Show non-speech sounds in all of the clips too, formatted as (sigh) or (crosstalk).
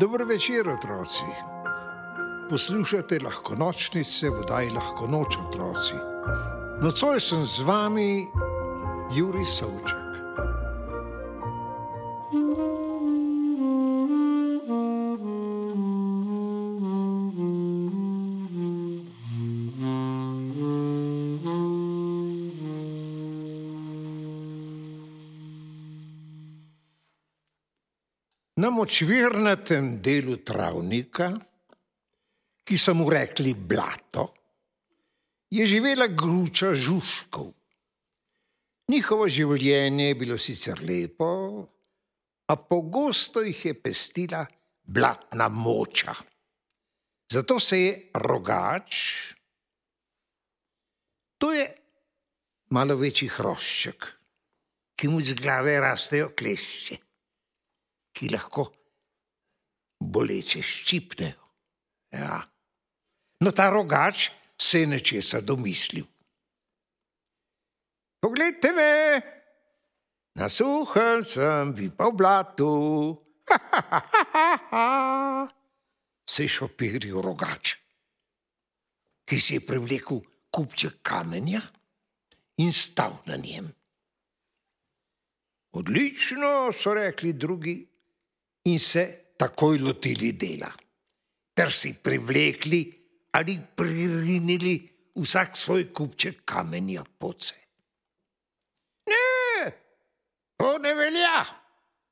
Dobro večer, otroci. Poslušate lahko nočnice, vodaj lahko noč, otroci. Nocoj sem z vami, Juri Sovček. Na močvirnatem delu travnika, ki so mu rekli blato, je živela gruča žužkov. Njihovo življenje je bilo sicer lepo, a pogosto jih je pestila blatna moča. Zato se je rogač, to je malo večji hrošček, ki mu z glave rastejo klešče ki lahko boleče ščipnejo. Ja. No, ta rogač se je nečesa domislil. Poglejte me, na suhem sem, vi pa v blatu. Ha, ha, ha, ha. Se je šopiril rogač, ki si je privlekel kupček kamenja in stal na njem. Odlično, so rekli drugi, in se takoj lotili dela, ter si privlekli ali pririnili vsak svoj kupček kamenja poce. Ne, to ne velja,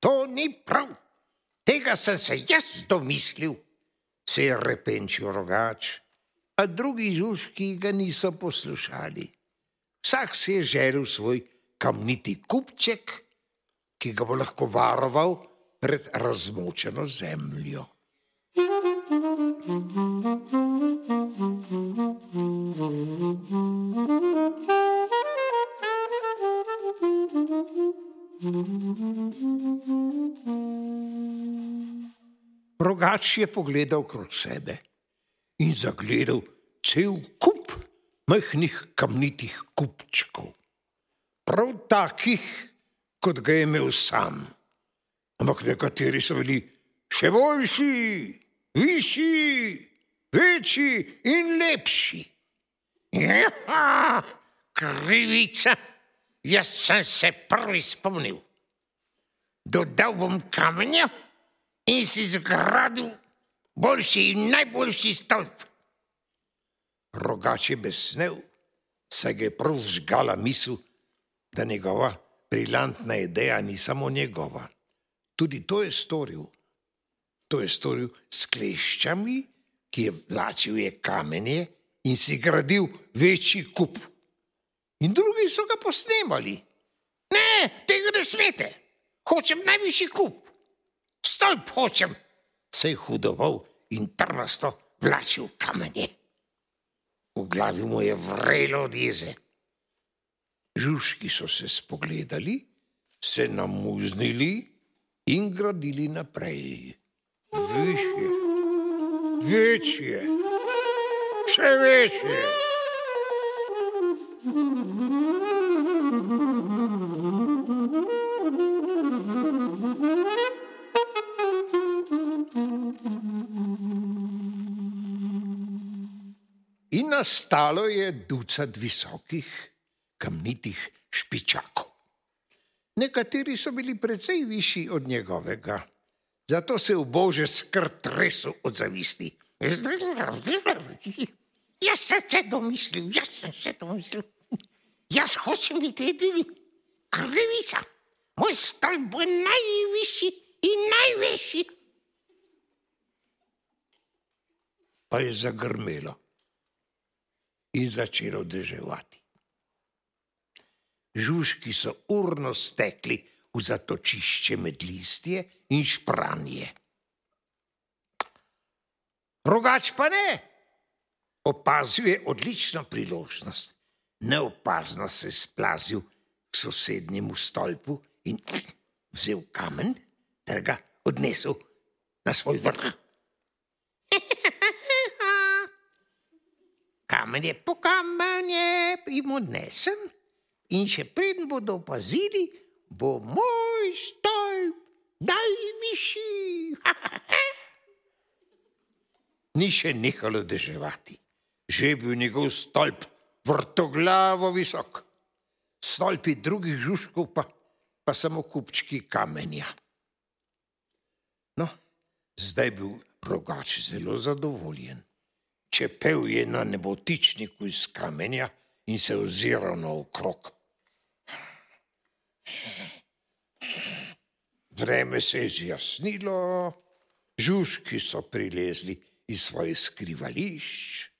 to ni prav, tega sem se jaz domislil, se je repenčil rogač, a drugi žužki ga niso poslušali. Vsak si je želel svoj kamniti kupček, ki ga bo lahko varoval pred razmočeno zemljo. Rogač je pogledal krog sebe in zagledal cel kup majhnih kamnitih kupčkov, prav takih, kot ga je imel sam ampak nekateri so bili še boljši, višji, večji in lepši. Ja, krivica, jaz sem se prvi spomnil. Dodal bom kamenja in si zgradil boljši in najboljši stolp. Rogač je besnev, saj ga je prav žgala misel, da njegova brilantna ideja ni samo njegova. Tudi to je storil. To je storil s kleščami, ki je vlačil je kamenje in si gradil večji kup. In drugi so ga posnemali. Ne, tega ne smete, hočem najvišji kup, stolp hočem. Se je hudoval in trmasto vlačil kamenje. V glavi mu je vrelo od jeze. Žužki so se spogledali, se namuznili in gradili naprej. Više, večje, še večje. In nastalo je ducat visokih, kamnitih špičakov. Nekateri so bili precej višji od njegovega, zato se v bože skrtresu od zavisti. Jaz sem se domislil, jaz sem se domislil. Jaz hočem biti edini, krivica. Moj stolp bo najvišji in najvišji. Pa je zagrmelo in začelo deževati žužki so urno stekli v zatočišče med listje in špranje. Rogač pa ne, opazil je odlično priložnost, neopazno se je splazil k sosednjemu stolpu in vzel kamen ter ga odnesel na svoj vrh. (laughs) Kamen je po kamenje in odnesem in še preden bodo opazili, bo moj stolp najvišji. (laughs) ni še nehalo deževati. Že je bil njegov stolp vrtoglavo visok, stolpi drugih žužkov pa, pa samo kupčki kamenja. No, zdaj je bil rogač zelo zadovoljen. Čepel je na nebotičniku iz kamenja in se oziral naokrog. Vreme se je zjasnilo, žužki so prilezli iz svojih skrivališč,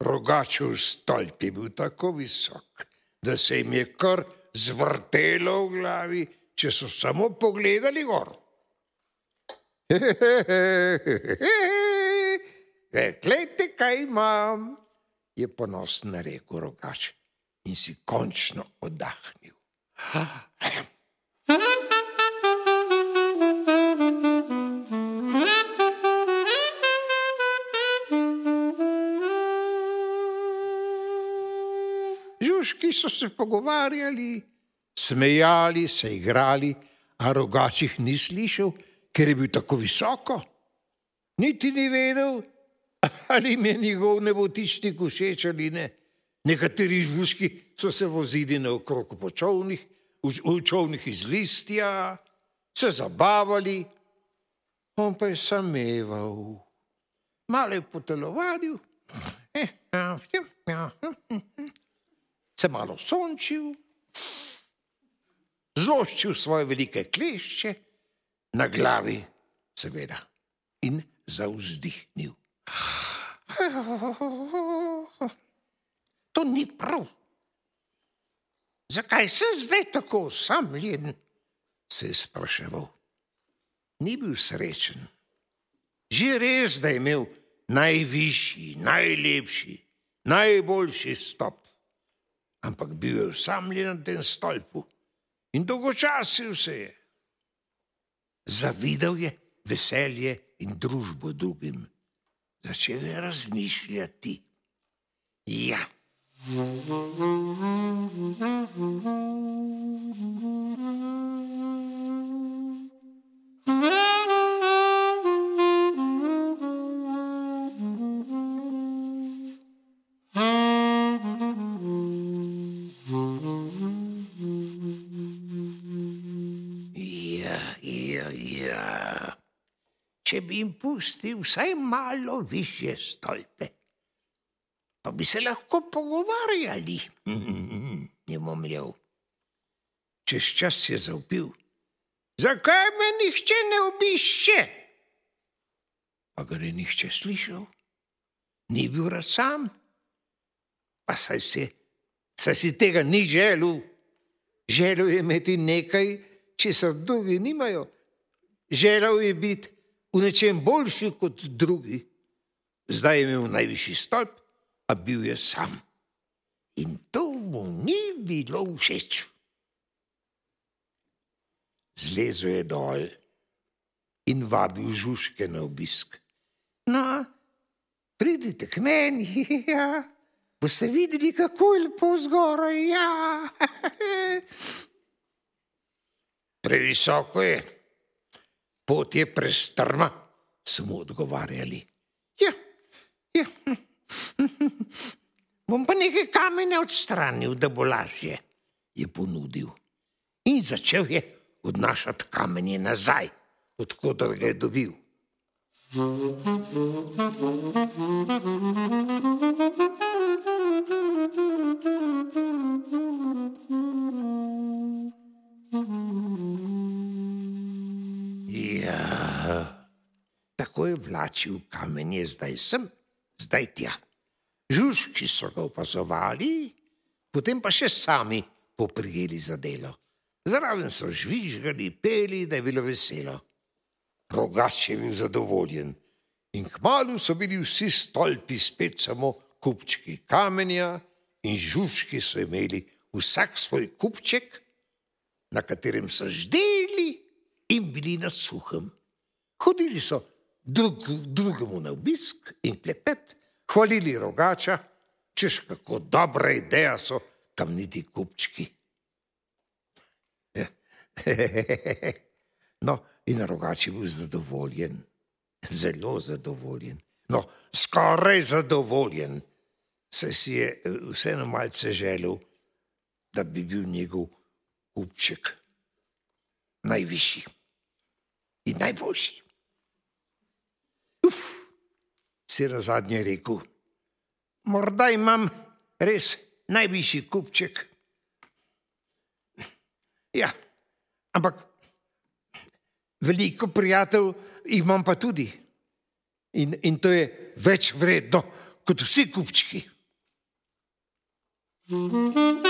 rogačev stolp je bil tako visok, da se jim je kar zvrtelo v glavi, če so samo pogledali gor. (laughs) Glejte, kaj imam, je ponosno rekel rogač in si končno oddahnil. Žužki so se pogovarjali, smejali, se igrali, a rogačih ni slišal, ker je bil tako visoko. Niti ni vedel, ali mi je njegov nebotičnik všeč ali ne. Nekateri žužki so se vozili naokrog po čovnih, v čovnih iz listja, se zabavali, on pa je sameval, malo je potelovadil, se malo sončil, zloščil svoje velike klešče na glavi, seveda, in zauzdihnil. To ni prav. Zakaj sem zdaj tako osamljen? se je spraševal. Ni bil srečen. Že res, da je imel najvišji, najlepši, najboljši stop, ampak bil je osamljen na tem stolpu in dolgočasil se je. Zavidal je veselje in družbo drugim, začel je razmišljati. Ja. Če bi jim malo više stolpe, pa bi se lahko pogovarjali, je momljal. Čez čas je zaupil. Zakaj me nihče ne obišče? Pa ga je nihče slišal, ni bil rad sam, pa saj se, saj si tega ni želel. Želel je imeti nekaj, česar drugi nimajo. Želel je biti v nečem boljši kot drugi. Zdaj je imel najvišji stolp, a bil je sam. In to mu ni bilo všeč. Zlezel je dol in vabil žužke na obisk. No, pridite k meni, ja. boste videli, kako je lepo zgoraj. Ja. (laughs) Previsoko je, pot je prestrma, so mu odgovarjali. Ja, ja. (laughs) Bom pa nekaj kamenja odstranil, da bo lažje, je ponudil. In začel je odnašati kamenje nazaj, odkud ga je dobil. Ja, tako je vlačil kamenje zdaj sem, zdaj tja. Žužki so ga opazovali, potem pa še sami poprijeli za delo. Zraven so žvižgali, peli, da je bilo veselo. Rogač je bil zadovoljen in kmalu so bili vsi stolpi spet samo kupčki kamenja in žužki so imeli vsak svoj kupček, na katerem so ždeli in bili na suhem. Hodili so drug, drugemu na obisk in klepet, hvalili rogača, češ kako dobra ideja so kamniti kupčki. (laughs) No, in rogač je bil zadovoljen, zelo zadovoljen. No, skoraj zadovoljen, se si je eh, vseeno malce želel, da bi bil njegov kupček najvišji in najboljši. Si na zadnje rekel, morda imam res najvišji kupček. Ja, ampak veliko prijateljev imam pa tudi. In, in to je več vredno kot vsi kupčki. Mm-hmm.